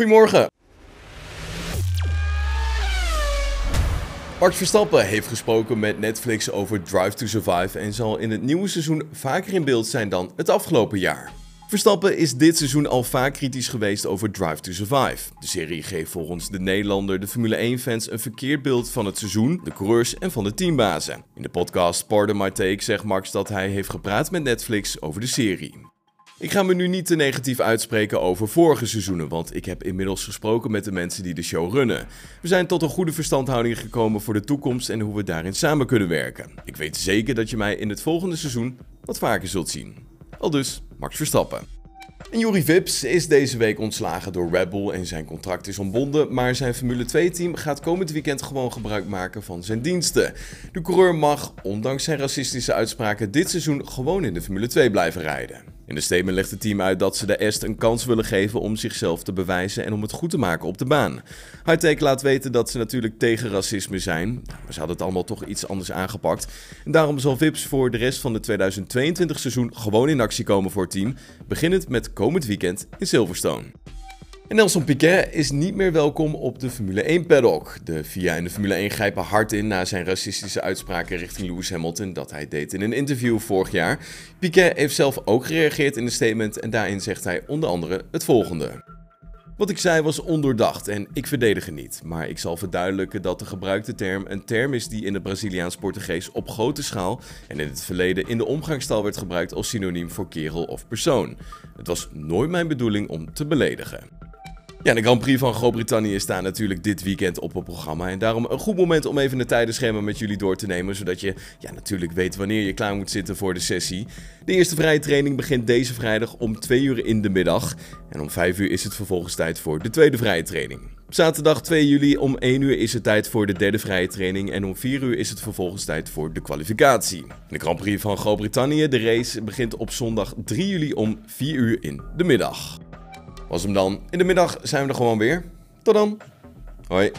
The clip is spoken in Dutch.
Goedemorgen. Max Verstappen heeft gesproken met Netflix over Drive to Survive en zal in het nieuwe seizoen vaker in beeld zijn dan het afgelopen jaar. Verstappen is dit seizoen al vaak kritisch geweest over Drive to Survive. De serie geeft volgens de Nederlander de Formule 1-fans een verkeerd beeld van het seizoen, de coureurs en van de teambazen. In de podcast Pardon My Take zegt Max dat hij heeft gepraat met Netflix over de serie. Ik ga me nu niet te negatief uitspreken over vorige seizoenen, want ik heb inmiddels gesproken met de mensen die de show runnen. We zijn tot een goede verstandhouding gekomen voor de toekomst en hoe we daarin samen kunnen werken. Ik weet zeker dat je mij in het volgende seizoen wat vaker zult zien. Al dus, Max Verstappen. En Juri Vips is deze week ontslagen door Red Bull en zijn contract is ontbonden, maar zijn Formule 2-team gaat komend weekend gewoon gebruik maken van zijn diensten. De coureur mag, ondanks zijn racistische uitspraken, dit seizoen gewoon in de Formule 2 blijven rijden. In de statement legt het team uit dat ze de Est een kans willen geven om zichzelf te bewijzen en om het goed te maken op de baan. Hightech laat weten dat ze natuurlijk tegen racisme zijn, maar ze hadden het allemaal toch iets anders aangepakt. En daarom zal Vips voor de rest van het 2022 seizoen gewoon in actie komen voor het team, beginnend met komend weekend in Silverstone. En Nelson Piquet is niet meer welkom op de Formule 1 paddock. De VIA en de Formule 1 grijpen hard in na zijn racistische uitspraken richting Lewis Hamilton dat hij deed in een interview vorig jaar. Piquet heeft zelf ook gereageerd in een statement en daarin zegt hij onder andere het volgende. Wat ik zei was ondoordacht en ik verdedig het niet, maar ik zal verduidelijken dat de gebruikte term een term is die in het Braziliaans Portugees op grote schaal en in het verleden in de omgangstaal werd gebruikt als synoniem voor kerel of persoon. Het was nooit mijn bedoeling om te beledigen. Ja, de Grand Prix van Groot-Brittannië staat natuurlijk dit weekend op het programma. En daarom een goed moment om even een tijdenschema met jullie door te nemen. Zodat je ja, natuurlijk weet wanneer je klaar moet zitten voor de sessie. De eerste vrije training begint deze vrijdag om 2 uur in de middag. En om 5 uur is het vervolgens tijd voor de tweede vrije training. Zaterdag 2 juli om 1 uur is het tijd voor de derde vrije training. En om 4 uur is het vervolgens tijd voor de kwalificatie. De Grand Prix van Groot-Brittannië, de race, begint op zondag 3 juli om 4 uur in de middag was hem dan. In de middag zijn we er gewoon weer. Tot dan. Hoi.